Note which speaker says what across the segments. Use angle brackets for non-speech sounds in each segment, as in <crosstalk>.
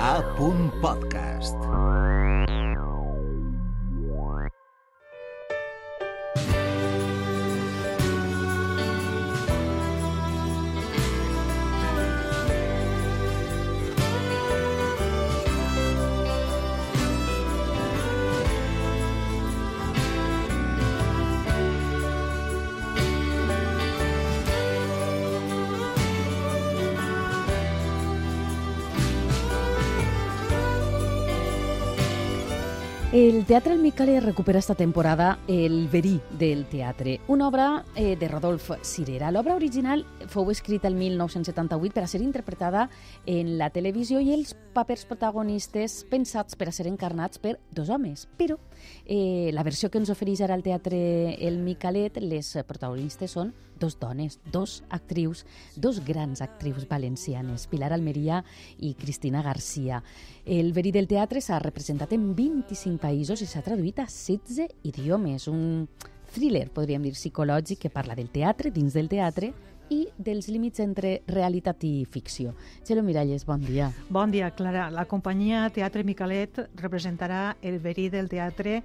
Speaker 1: A punt podcast.
Speaker 2: El Teatre El Micale recupera esta temporada El verí del teatre, una obra eh, de Rodolf Cirera. L'obra original fou escrita el 1978 per a ser interpretada en la televisió i els papers protagonistes pensats per a ser encarnats per dos homes. Però eh, la versió que ens ofereix ara el Teatre El Micalet, les protagonistes són dos dones, dos actrius, dos grans actrius valencianes, Pilar Almeria i Cristina Garcia. El verí del teatre s'ha representat en 25 països i s'ha traduït a 16 idiomes. Un thriller, podríem dir, psicològic que parla del teatre, dins del teatre, i dels límits entre realitat i ficció. Gelo Miralles, bon dia.
Speaker 3: Bon dia, Clara. La companyia Teatre Micalet representarà el verí del teatre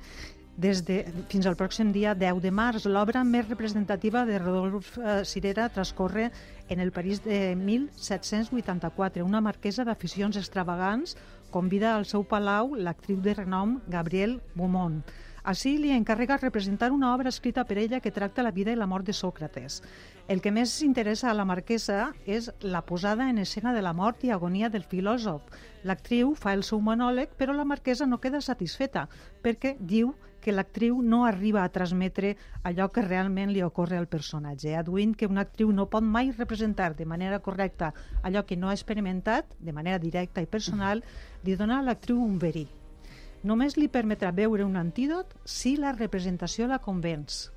Speaker 3: des de, fins al pròxim dia 10 de març. L'obra més representativa de Rodolf eh, Cirera transcorre en el París de 1784. Una marquesa d'aficions extravagants convida al seu palau l'actriu de renom Gabriel Beaumont. Així li encarrega representar una obra escrita per ella que tracta la vida i la mort de Sòcrates. El que més interessa a la marquesa és la posada en escena de la mort i agonia del filòsof. L'actriu fa el seu monòleg, però la marquesa no queda satisfeta, perquè diu que l'actriu no arriba a transmetre allò que realment li ocorre al personatge, aduint que una actriu no pot mai representar de manera correcta allò que no ha experimentat, de manera directa i personal, li dona a l'actriu un verí. Només li permetrà veure un antídot si la representació la convenç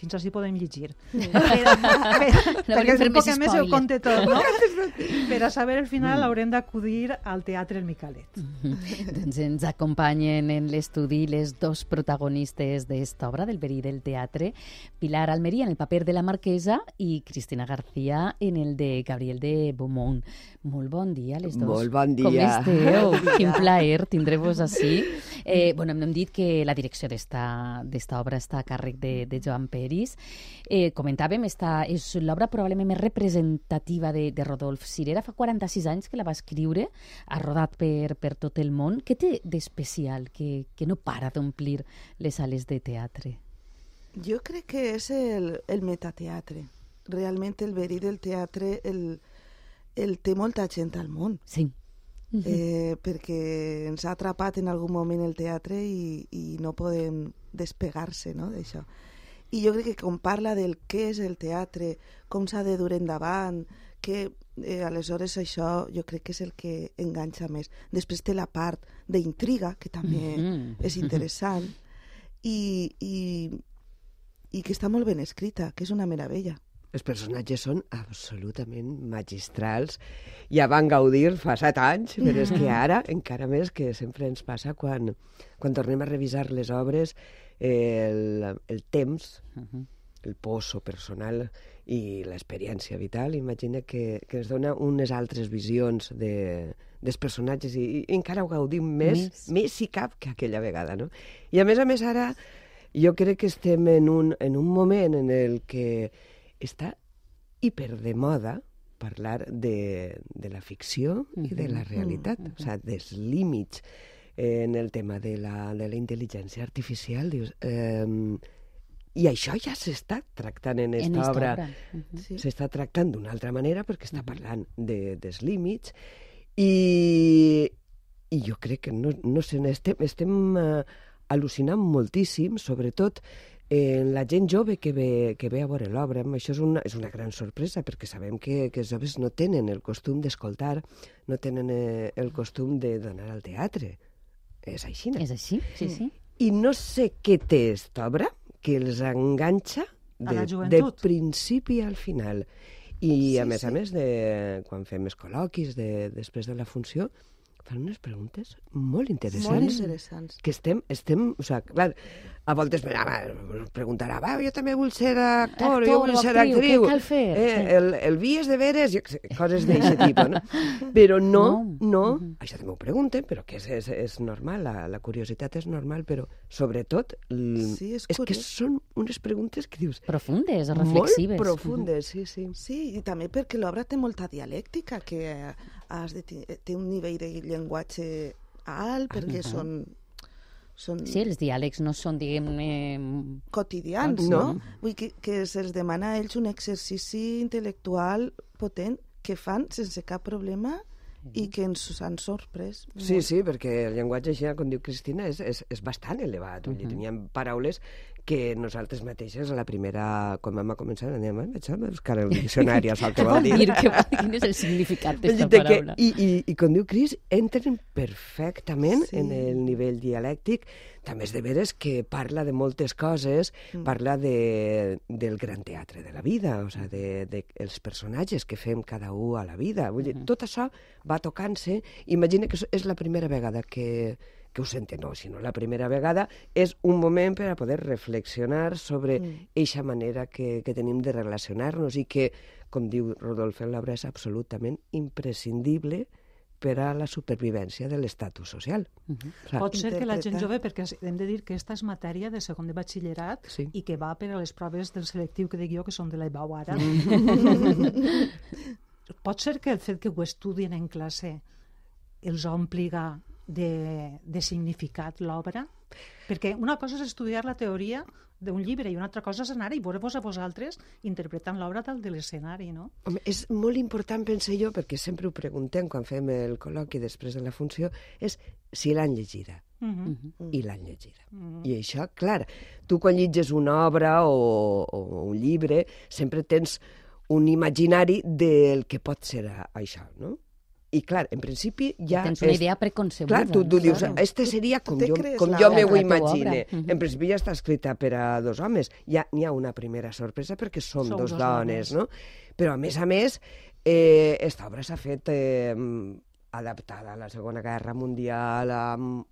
Speaker 3: fins així podem llegir.
Speaker 2: Sí. <laughs>
Speaker 3: Per, per,
Speaker 2: No
Speaker 3: perquè és un poc
Speaker 2: més
Speaker 3: ho conte tot, no? <laughs> per a saber el final haurem d'acudir al Teatre El Micalet. <laughs>
Speaker 2: doncs ens acompanyen en l'estudi les dos protagonistes d'esta obra, del verí del teatre, Pilar Almeria en el paper de la marquesa i Cristina García en el de Gabriel de Beaumont. Molt bon dia, les dos.
Speaker 4: Molt bon dia.
Speaker 2: Com esteu? Quin plaer tindre-vos així. Eh, bueno, hem dit que la direcció d'esta d'esta obra està a càrrec de, de Joan Peris. Eh, comentàvem, esta és l'obra probablement més representativa de, de Rodolf Cirera. Fa 46 anys que la va escriure, ha rodat per, per tot el món. Què té d'especial que, que no para d'omplir les sales de teatre?
Speaker 5: Jo crec que és el, el metateatre. Realment el verí del teatre el, el té molta gent al món.
Speaker 2: Sí.
Speaker 5: Eh, perquè ens ha atrapat en algun moment el teatre i, i no podem despegar-se no, d'això. I jo crec que com parla del què és el teatre, com s'ha de dur endavant, que eh, aleshores això jo crec que és el que enganxa més. Després té la part d'intriga, que també
Speaker 2: Mhm.
Speaker 5: és interessant, i, i, i que està molt ben escrita, que és una meravella.
Speaker 4: Els personatges són absolutament magistrals. Ja van gaudir fa set anys, però és que ara, <laughs> encara més, que sempre ens passa quan, quan tornem a revisar les obres, el, el temps,
Speaker 2: Mhm.
Speaker 4: el poso personal i l'experiència vital, imagina que, que ens dona unes altres visions de, dels personatges i, i encara ho gaudim més,
Speaker 2: Més.
Speaker 4: més, si cap que aquella vegada, no? I a més a més ara jo crec que estem en un, en un moment en el que està hiper de moda parlar de, de la ficció i de la realitat, o sigui, dels límits en el tema de la, de la intel·ligència artificial. Dius, eh, I això ja s'està tractant en
Speaker 2: En
Speaker 4: esta
Speaker 2: esta
Speaker 4: obra.
Speaker 2: obra. Mhm.
Speaker 5: Sí.
Speaker 4: S'està tractant d'una altra manera perquè està parlant de, dels límits i, i jo crec que no, no sé, estem, estem uh, al·lucinant moltíssim, sobretot en la gent jove que ve, que ve a veure l'obra. Això és una, és una gran sorpresa perquè sabem que, que els joves no tenen el costum d'escoltar, no tenen eh, el costum de d'anar al teatre. És així, no?
Speaker 2: És així? Sí, sí.
Speaker 4: I no sé què té esta obra que els enganxa
Speaker 3: A
Speaker 4: de, de principi al final. I
Speaker 5: Sí,
Speaker 4: a més a
Speaker 5: sí.
Speaker 4: més, de, quan fem els col·loquis de, després de la funció, fan unes preguntes molt interessants.
Speaker 5: Molt interessants.
Speaker 4: Que estem, estem, o sigui, clar, a voltes me preguntarà, va, jo també vull ser actor,
Speaker 2: Actor
Speaker 4: jo vull ser
Speaker 2: actriu,
Speaker 4: actriu.
Speaker 2: què cal fer?
Speaker 4: Eh,
Speaker 2: Sí.
Speaker 4: el, el vies de veres, coses d'aquest tipus, no? <laughs> Però no,
Speaker 2: No.
Speaker 4: no,
Speaker 2: Mhm.
Speaker 4: això també ho pregunten, però que és, és, és normal, la, la curiositat és normal, però sobretot l-
Speaker 5: Sí, és
Speaker 4: és que són unes preguntes que dius
Speaker 2: Profundes, reflexives.
Speaker 4: molt profundes, sí, sí.
Speaker 5: Sí, i també perquè l'obra té molta dialèctica, que has de, té un nivell de llenguatge alt, perquè són, són
Speaker 2: Sí, els diàlegs no són, diguem-ne...
Speaker 5: quotidians,
Speaker 4: No.
Speaker 5: no? Vull que, que se'ls demana a ells un exercici intel·lectual potent que fan sense cap problema i que ens han sorprès.
Speaker 4: Sí, sí, perquè el llenguatge així, com diu Cristina, és, és, és bastant elevat. Uh -huh. Teníem paraules que nosaltres mateixes a la primera, quan vam començar, anem a vaig a buscar el diccionari, saber <laughs> què vol dir.
Speaker 2: dir que, quin és el significat d'aquesta
Speaker 4: dir que,
Speaker 2: paraula?
Speaker 4: i, i, I com diu Cris, entren perfectament
Speaker 5: Sí.
Speaker 4: en el nivell dialèctic. També és de veres que parla de moltes coses, mm. parla de, del gran teatre de la vida, o sigui, de, de els personatges que fem cada un a la vida. Vull dir, tot això va tocant-se. Imagina que és la primera vegada que, senten, no, sinó la primera vegada és un moment per a poder reflexionar sobre eixa manera que, que tenim de relacionar-nos i que, com diu Rodolfo en l'obra, és absolutament imprescindible per a la supervivència de l'estatus social. Uh -huh. o
Speaker 3: Pot ser que la gent jove, perquè hem de dir que aquesta és matèria de segon de batxillerat
Speaker 4: Sí.
Speaker 3: i que va per a les proves del selectiu que dic jo, que són de l'EBAU ara. <laughs> Pot ser que el fet que ho estudien en classe els ompliga de, de significat l'obra? Perquè una cosa és estudiar la teoria d'un llibre i una altra cosa és anar i veure-vos a vosaltres interpretant l'obra dalt de l'escenari, no?
Speaker 4: Home, és molt important, penso jo, perquè sempre ho preguntem quan fem el col·loqui després de la funció, és si l'han llegida.
Speaker 3: Uh -huh.
Speaker 4: i l'han llegida. Mm. I això, clar, tu quan llitges una obra o, o un llibre sempre tens un imaginari del que pot ser això, no? I clar, en principi ja...
Speaker 2: Tens una
Speaker 4: és-
Speaker 2: idea preconcebuda.
Speaker 4: Clar, tu, tu dius,
Speaker 5: Claro.
Speaker 4: este seria com jo, com jo me ho imagine.
Speaker 2: obra. Mhm.
Speaker 4: En principi ja està escrita per a dos homes. Ja n'hi ha una primera sorpresa perquè som
Speaker 3: Sou
Speaker 4: dos
Speaker 3: dos
Speaker 4: dones,
Speaker 3: dones.
Speaker 4: no? Però, a més a més, eh, esta obra s'ha fet eh, adaptada a la Segona Guerra Mundial, a m-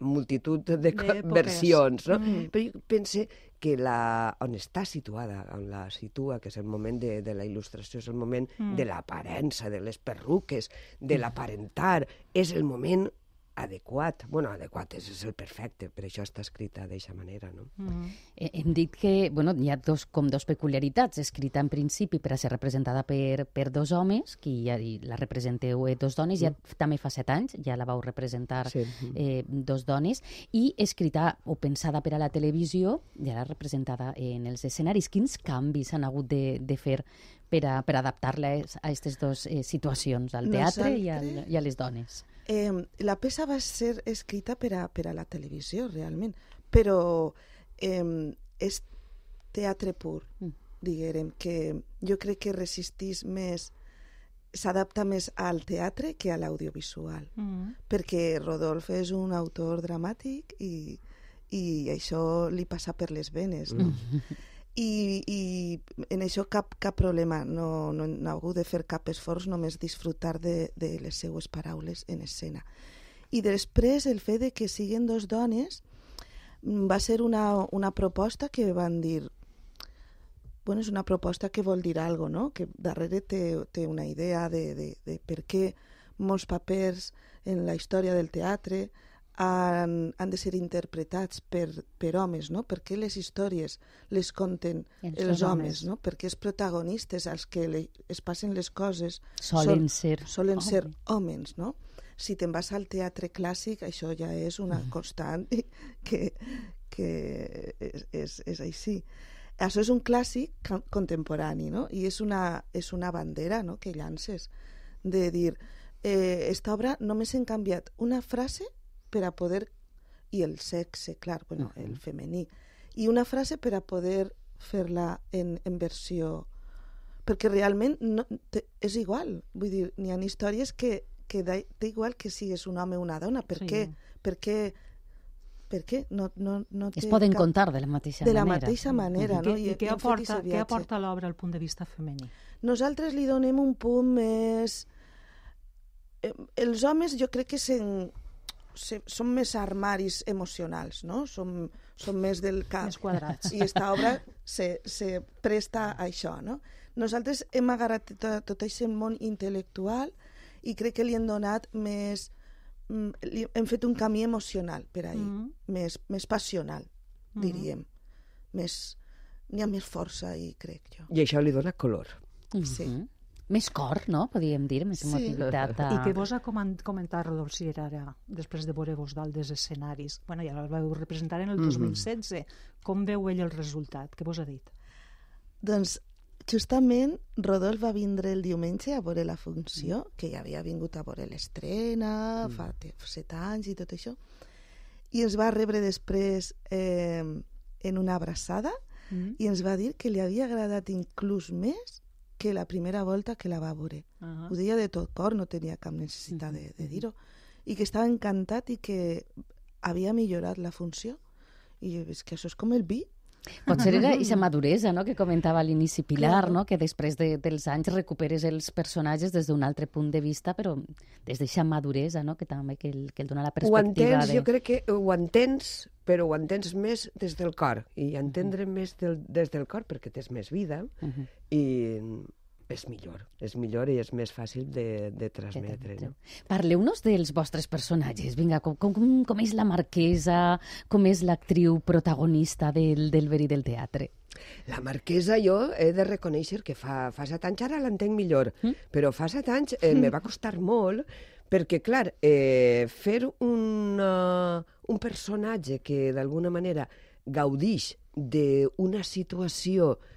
Speaker 4: multitud de versions, no?
Speaker 3: Mm.
Speaker 4: Però jo pense que la, on està situada, on la situa, que és el moment de, de la il·lustració, és el moment
Speaker 3: Mm.
Speaker 4: de l'aparença, de les perruques, de l'aparentar, és el moment adequat. bueno, adequat és, és el perfecte, per això està escrita d'aquesta manera, no?
Speaker 3: Mm.
Speaker 2: Eh, Hem dit que bueno, hi ha dos, com dos peculiaritats. Escrita en principi per a ser representada per, per dos homes, que ja la representeu eh, dos dones, ja també fa set anys, ja la vau representar
Speaker 4: Sí.
Speaker 2: eh, dos dones, i escrita o pensada per a la televisió, ja la representada en els escenaris. Quins canvis han hagut de, de fer per a, per adaptar-la a aquestes dues eh, situacions, al teatre i, al,
Speaker 5: Nosaltres-
Speaker 2: i a les dones?
Speaker 5: Eh, la peça va ser escrita per a, per a la televisió, realment, però eh, és teatre pur,
Speaker 2: Mm.
Speaker 5: diguem, que jo crec que resistís més, s'adapta més al teatre que a l'audiovisual,
Speaker 3: Mm.
Speaker 5: perquè Rodolf és un autor dramàtic i, i això li passa per les venes, no? <laughs> I, i en això cap, cap problema, no, no, no ha hagut de fer cap esforç, només disfrutar de, de les seues paraules en escena. I després el fet de que siguin dos dones mm, va ser una, una proposta que van dir bueno, és una proposta que vol dir algo, no? que darrere té, té una idea de, de, de per què molts papers en la història del teatre han, han de ser interpretats per, per homes, no? Per què les històries les conten
Speaker 3: Els
Speaker 5: els, homes,
Speaker 3: homes.
Speaker 5: no? Perquè els protagonistes als que le, es passen les coses
Speaker 2: Solen
Speaker 5: són-
Speaker 2: ser
Speaker 5: solen ser
Speaker 2: homes.
Speaker 5: homes, no? Si te'n vas al teatre clàssic, això ja és una constant <laughs> que, que és, és, és així. Això és un clàssic contemporani, no? I és una, és una bandera no? que llances de dir eh, esta obra només hem canviat una frase per a poder i el sexe, clar, bueno, el femení i una frase per a poder fer-la en, en versió perquè realment no, te, és igual vull dir, n'hi ha històries que, que da, té igual que sigues un home o una dona per
Speaker 3: Sí.
Speaker 5: què? Per què? Per què? No, no, no
Speaker 2: Es poden
Speaker 5: cap...
Speaker 2: contar de la mateixa
Speaker 5: de la
Speaker 2: manera.
Speaker 5: mateixa manera,
Speaker 3: I,
Speaker 5: no?
Speaker 3: què, i què,
Speaker 5: hem fet
Speaker 3: aporta, què aporta l'obra al punt de vista femení?
Speaker 5: Nosaltres li donem un punt més eh, els homes jo crec que sen, se, són més armaris emocionals, no? Som, som més del cap.
Speaker 3: Més quadrats.
Speaker 5: I esta obra se, se presta a això, no? Nosaltres hem agarrat tot, tot aquest món intel·lectual i crec que li hem donat més... mm, Li, hem fet un camí emocional per ahir,
Speaker 3: Mhm.
Speaker 5: més, més passional,
Speaker 3: Mhm.
Speaker 5: diríem. Més... N'hi ha més força ahí, crec jo.
Speaker 4: I això li dona color.
Speaker 5: Sí.
Speaker 2: Més cor, no? Podríem dir, més
Speaker 5: Sí.
Speaker 2: emotivitat. A...
Speaker 3: I què vos ha comentat Rodolf Sierra ara, després de veure-vos dalt dels escenaris? Bueno, ja el vau representar en el 2016. Com veu ell el resultat? Què vos ha dit?
Speaker 5: Doncs justament Rodolf va vindre el diumenge a veure la funció, que ja havia vingut a veure l'estrena, fa te- set anys i tot això, i ens va rebre després eh, en una abraçada
Speaker 3: Mm?
Speaker 5: i ens va dir que li havia agradat inclús més que la primera volta que la va veure.
Speaker 3: Ah.
Speaker 5: Ho deia de tot cor, no tenia cap necessitat de, de dir-ho. I que estava encantat i que havia millorat la funció. I és que això és com el vi.
Speaker 2: Potser era aquesta <laughs> maduresa no? que comentava a l'inici Pilar,
Speaker 5: Claro.
Speaker 2: no? que després de, dels anys recuperes els personatges des d'un altre punt de vista, però des d'aquesta maduresa no? que també que el, que el dona la
Speaker 4: Ho
Speaker 2: perspectiva
Speaker 4: entens,
Speaker 2: de...
Speaker 4: jo crec que ho entens, però ho entens més des del cor. I entendre més del, des del cor perquè tens més vida
Speaker 2: Mhm.
Speaker 4: i és millor. És millor i és més fàcil de, de transmetre. No?
Speaker 2: Parleu-nos dels vostres personatges. Vinga, com, com, com és la marquesa, com és l'actriu protagonista del, del verí del teatre?
Speaker 4: La marquesa jo he de reconèixer que fa, fa set anys ara l'entenc millor, mm? però fa set anys eh, me va costar <laughs> molt perquè, clar, eh, fer un, uh, un personatge que d'alguna manera gaudix d'una situació eh,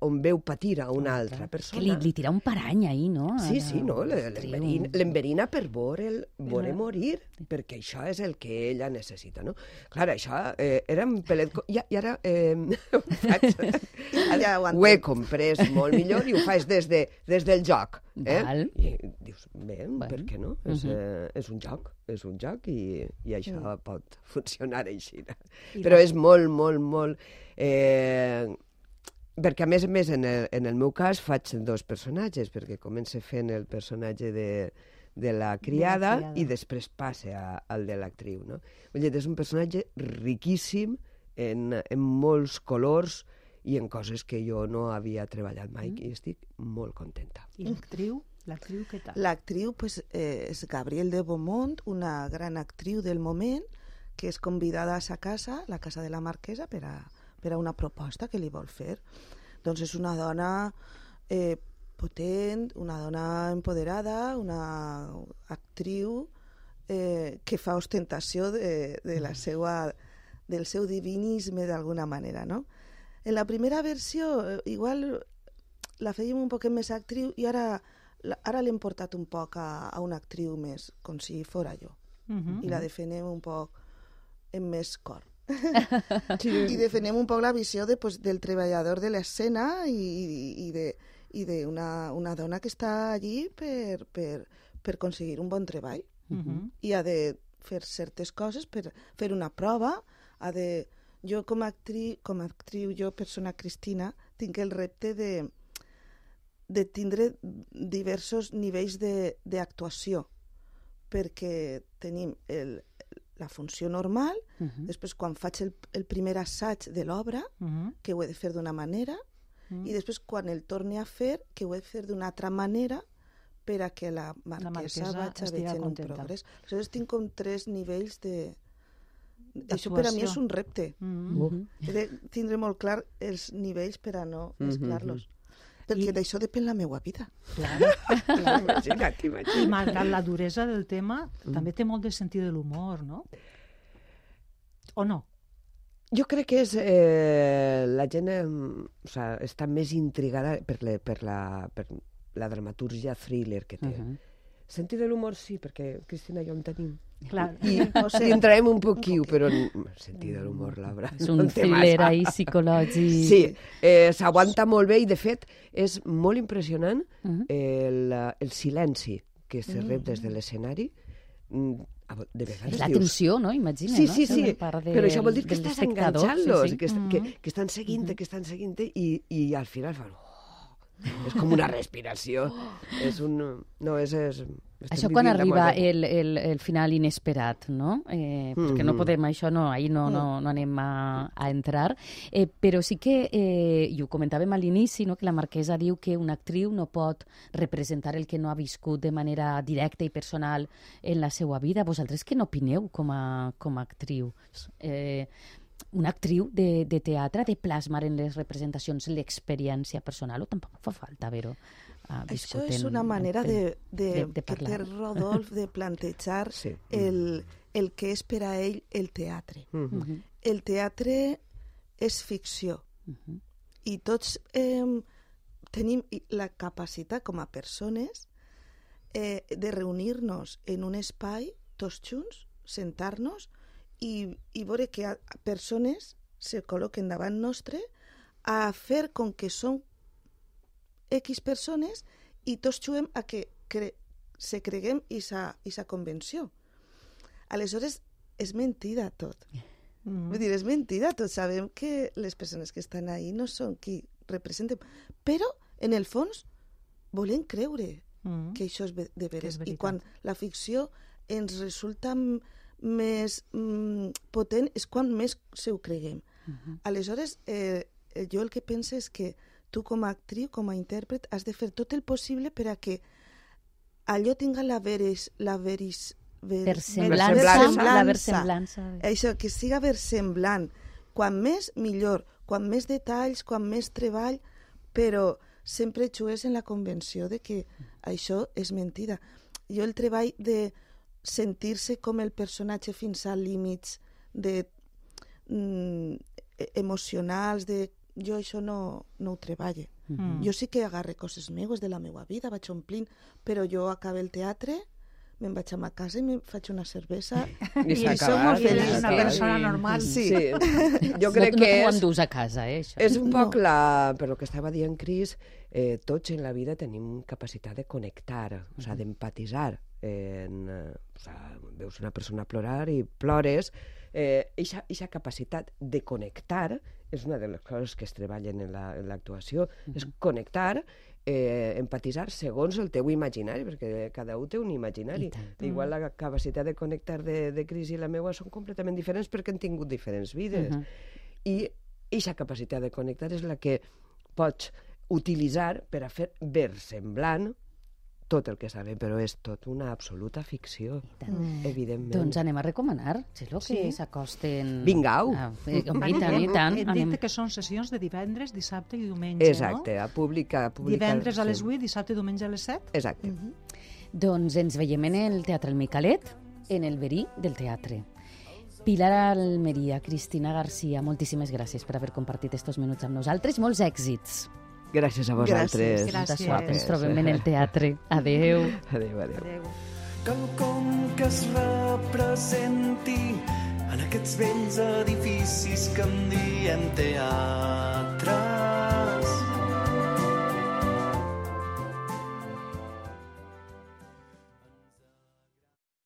Speaker 4: on veu patir a una altra
Speaker 2: Que
Speaker 4: persona...
Speaker 2: li, li tira un parany ahí, no?
Speaker 4: Sí, sí, no, l'enverina per veure'l veure morir, perquè això és el que ella necessita, no? Clar, això eh, era un pelet... I, i ara eh, <laughs> ho, faig, <laughs>
Speaker 5: Ja ho
Speaker 4: ho he comprès molt millor i ho faig des, de, des del joc. Eh?
Speaker 2: Val.
Speaker 4: I dius, bé,
Speaker 2: Bueno.
Speaker 4: per què no? És,
Speaker 2: Mhm.
Speaker 4: eh, és un joc, és un joc i, i això pot <laughs> funcionar així.
Speaker 3: I
Speaker 4: Però
Speaker 3: la-
Speaker 4: és molt, molt, molt... Eh, perquè a més a més en el, en el meu cas faig dos personatges perquè comença fent el personatge de, de la criada,
Speaker 3: criada.
Speaker 4: i després passa a, al de l'actriu no? Vull dir, és un personatge riquíssim en, en molts colors i en coses que jo no havia treballat mai i estic molt contenta
Speaker 3: I l'actriu? L'actriu què tal?
Speaker 5: L'actriu pues, eh, és Gabriel de Beaumont, una gran actriu del moment, que és convidada a sa casa, la casa de la marquesa, per a, per a una proposta que li vol fer. Doncs és una dona eh, potent, una dona empoderada, una actriu eh, que fa ostentació de, de la seua, del seu divinisme d'alguna manera, no? En la primera versió, eh, igual la fèiem un poquet més actriu i ara, ara l'hem portat un poc a, a una actriu més, com si fora jo.
Speaker 3: Uh -huh.
Speaker 5: I la defenem un poc en més cor. I defenem un poc la visió de, pues, del treballador de l'escena i, i, i de i d'una una dona que està allí per, per, per aconseguir un bon treball.
Speaker 3: Uh -huh.
Speaker 5: i ha de fer certes coses per fer una prova, ha de... Jo com a actriu, com a actriu jo, persona Cristina, tinc el repte de, de tindre diversos nivells de- d'actuació, perquè tenim el, la funció normal,
Speaker 2: Mhm.
Speaker 5: després quan faig el, el primer assaig de l'obra,
Speaker 3: Uh -huh.
Speaker 5: que ho he de fer d'una manera,
Speaker 3: Mm.
Speaker 5: i després quan el torni a fer, que ho he de fer d'una altra manera per a que la marquesa,
Speaker 3: marquesa
Speaker 5: vagi
Speaker 3: estiga
Speaker 5: veient un
Speaker 3: contenta.
Speaker 5: progrés. Aleshores tinc com tres nivells de... Això per a mi és un repte.
Speaker 3: Uh -huh.
Speaker 2: Mhm.
Speaker 5: He de tindre molt clar els nivells per a no mesclar-los. Perquè
Speaker 3: I-
Speaker 5: d'això depèn la meva vida.
Speaker 3: Claro.
Speaker 4: imagina't, <laughs>
Speaker 3: I
Speaker 4: imagina't
Speaker 3: malgrat la duresa del tema, també té molt de sentit de l'humor, no? O no?
Speaker 4: Jo crec que és, eh, la gent eh, o sea, està més intrigada per, le, per, la, per la dramatúrgia thriller que té. Uh -huh. Sentit de l'humor sí, perquè Cristina i jo en tenim.
Speaker 3: Clar.
Speaker 4: I,
Speaker 5: No sé.
Speaker 4: I entrarem un poquiu, però n- sentit de l'humor, Laura.
Speaker 2: És
Speaker 4: no
Speaker 2: un
Speaker 4: en té
Speaker 2: thriller ahí psicològic.
Speaker 4: Sí, eh, s'aguanta molt bé i, de fet, és molt impressionant
Speaker 2: Mhm.
Speaker 4: el, el silenci que se rep des de l'escenari. Mm, De
Speaker 2: És
Speaker 4: vegades
Speaker 2: la
Speaker 4: dius...
Speaker 2: tensió, no? Imagina,
Speaker 4: Sí,
Speaker 2: no?
Speaker 4: sí, sí,
Speaker 2: part
Speaker 4: però això vol dir que estàs enganxant-los,
Speaker 2: sí, sí.
Speaker 4: que, est-
Speaker 3: Mhm.
Speaker 4: que, que estan seguint-te, que estan seguint-te, i, i al final fan... Oh, és com una respiració. és un... No, és, és, Estem
Speaker 2: Això quan arriba el, el, el final inesperat, no? Eh, Perquè no
Speaker 4: Mhm.
Speaker 2: podem, això no, ahir no, no, no anem a, a entrar. Eh, però sí que, eh, i ho comentàvem a l'inici, no? que la marquesa diu que una actriu no pot representar el que no ha viscut de manera directa i personal en la seva vida. Vosaltres què n'opineu com a, com a actriu? Eh, una actriu de, de teatre de plasmar en les representacions l'experiència personal o tampoc fa falta haver-ho ha
Speaker 5: Això és
Speaker 2: en-
Speaker 5: una manera
Speaker 2: en-
Speaker 5: de, de,
Speaker 2: de- de
Speaker 5: que té. Rodolf de plantejar
Speaker 4: Sí.
Speaker 5: el, el que és per a ell el teatre.
Speaker 4: Mhm.
Speaker 2: Mhm,
Speaker 5: El teatre és ficció
Speaker 2: mhm.
Speaker 5: i tots eh, tenim la capacitat com a persones eh, de reunir-nos en un espai, tots junts, sentar-nos i, i veure que a, a persones se col·loquen davant nostre a fer com que són X persones i tots juguem a que cre se creguem i sa, i sa convenció. Aleshores, és mentida tot.
Speaker 3: Mm.
Speaker 5: Vull dir, és mentida, tots sabem que les persones que estan ahí no són qui representen, però, en el fons, volem creure
Speaker 3: Mm.
Speaker 5: que això és de veres. I quan la ficció ens resulta més mm, potent és quan més se ho creguem.
Speaker 2: Mhm.
Speaker 5: Aleshores, eh, eh, jo el que penso és que tu com a actriu, com a intèrpret, has de fer tot el possible per a que allò tinga la veres, la veris, ver,
Speaker 2: Versemblança,
Speaker 4: versemblança.
Speaker 2: la versemblança.
Speaker 5: Això, que siga versemblant. Quan més, millor. Quan més detalls, quan més treball, però sempre jugues en la convenció de que això és mentida. Jo el treball de sentir-se com el personatge fins a límits de mm, e- emocionals, de jo això no, no ho treballe.
Speaker 3: Mm.
Speaker 5: Jo sí que agarre coses meues de la meva vida, vaig omplint, però jo acabo el teatre, me'n vaig a ma casa i me faig una cervesa <laughs>
Speaker 4: I
Speaker 5: I som molt
Speaker 3: I
Speaker 5: feliços.
Speaker 3: una persona normal.
Speaker 5: Sí.
Speaker 4: Sí. Jo
Speaker 2: No,
Speaker 4: crec
Speaker 2: no
Speaker 4: que
Speaker 2: t'ho
Speaker 4: és,
Speaker 2: endús a casa, eh, això.
Speaker 4: és un
Speaker 5: No.
Speaker 4: poc la... Per lo que estava dient Cris, eh, tots en la vida tenim capacitat de connectar, o sigui, d'empatitzar. En, eh, o sigui, veus una persona plorar i plores. Eh, eixa, eixa capacitat de connectar és una de les coses que es treballen en la- en l'actuació, la, és connectar, eh, empatitzar segons el teu imaginari, perquè cada un té un imaginari. Igual la capacitat de connectar de, de Cris i la meua són completament diferents perquè han tingut diferents vides.
Speaker 2: Mhm.
Speaker 4: I aquesta capacitat de connectar és la que pots utilitzar per a fer versemblant tot el que sabem, però és tot una absoluta ficció,
Speaker 3: Mm.
Speaker 4: evidentment.
Speaker 2: Doncs anem a recomanar, que
Speaker 5: Sí.
Speaker 2: s'acosten...
Speaker 4: Vingau.
Speaker 2: Ah, eh, home, i tant, i tant.
Speaker 3: Hem
Speaker 2: Anem...
Speaker 3: dit que són sessions de divendres, dissabte i diumenge,
Speaker 4: Exacte, a pública... A
Speaker 3: no?
Speaker 4: pública
Speaker 3: Divendres a les
Speaker 4: sí.
Speaker 3: 8, dissabte i diumenge a les 7.
Speaker 4: Exacte.
Speaker 5: Mhm.
Speaker 2: Doncs ens veiem en el Teatre El Micalet, en el verí del teatre. Pilar Almeria, Cristina Garcia, moltíssimes gràcies per haver compartit estos minuts amb nosaltres. Molts èxits.
Speaker 4: Gràcies a vosaltres.
Speaker 3: Gràcies.
Speaker 2: Sort. Ens
Speaker 3: Gràcies.
Speaker 2: trobem en el teatre. Adeu.
Speaker 4: Adéu, adéu.
Speaker 3: Adéu.
Speaker 1: quelcom que es representi en aquests vells edificis que en diem teatre.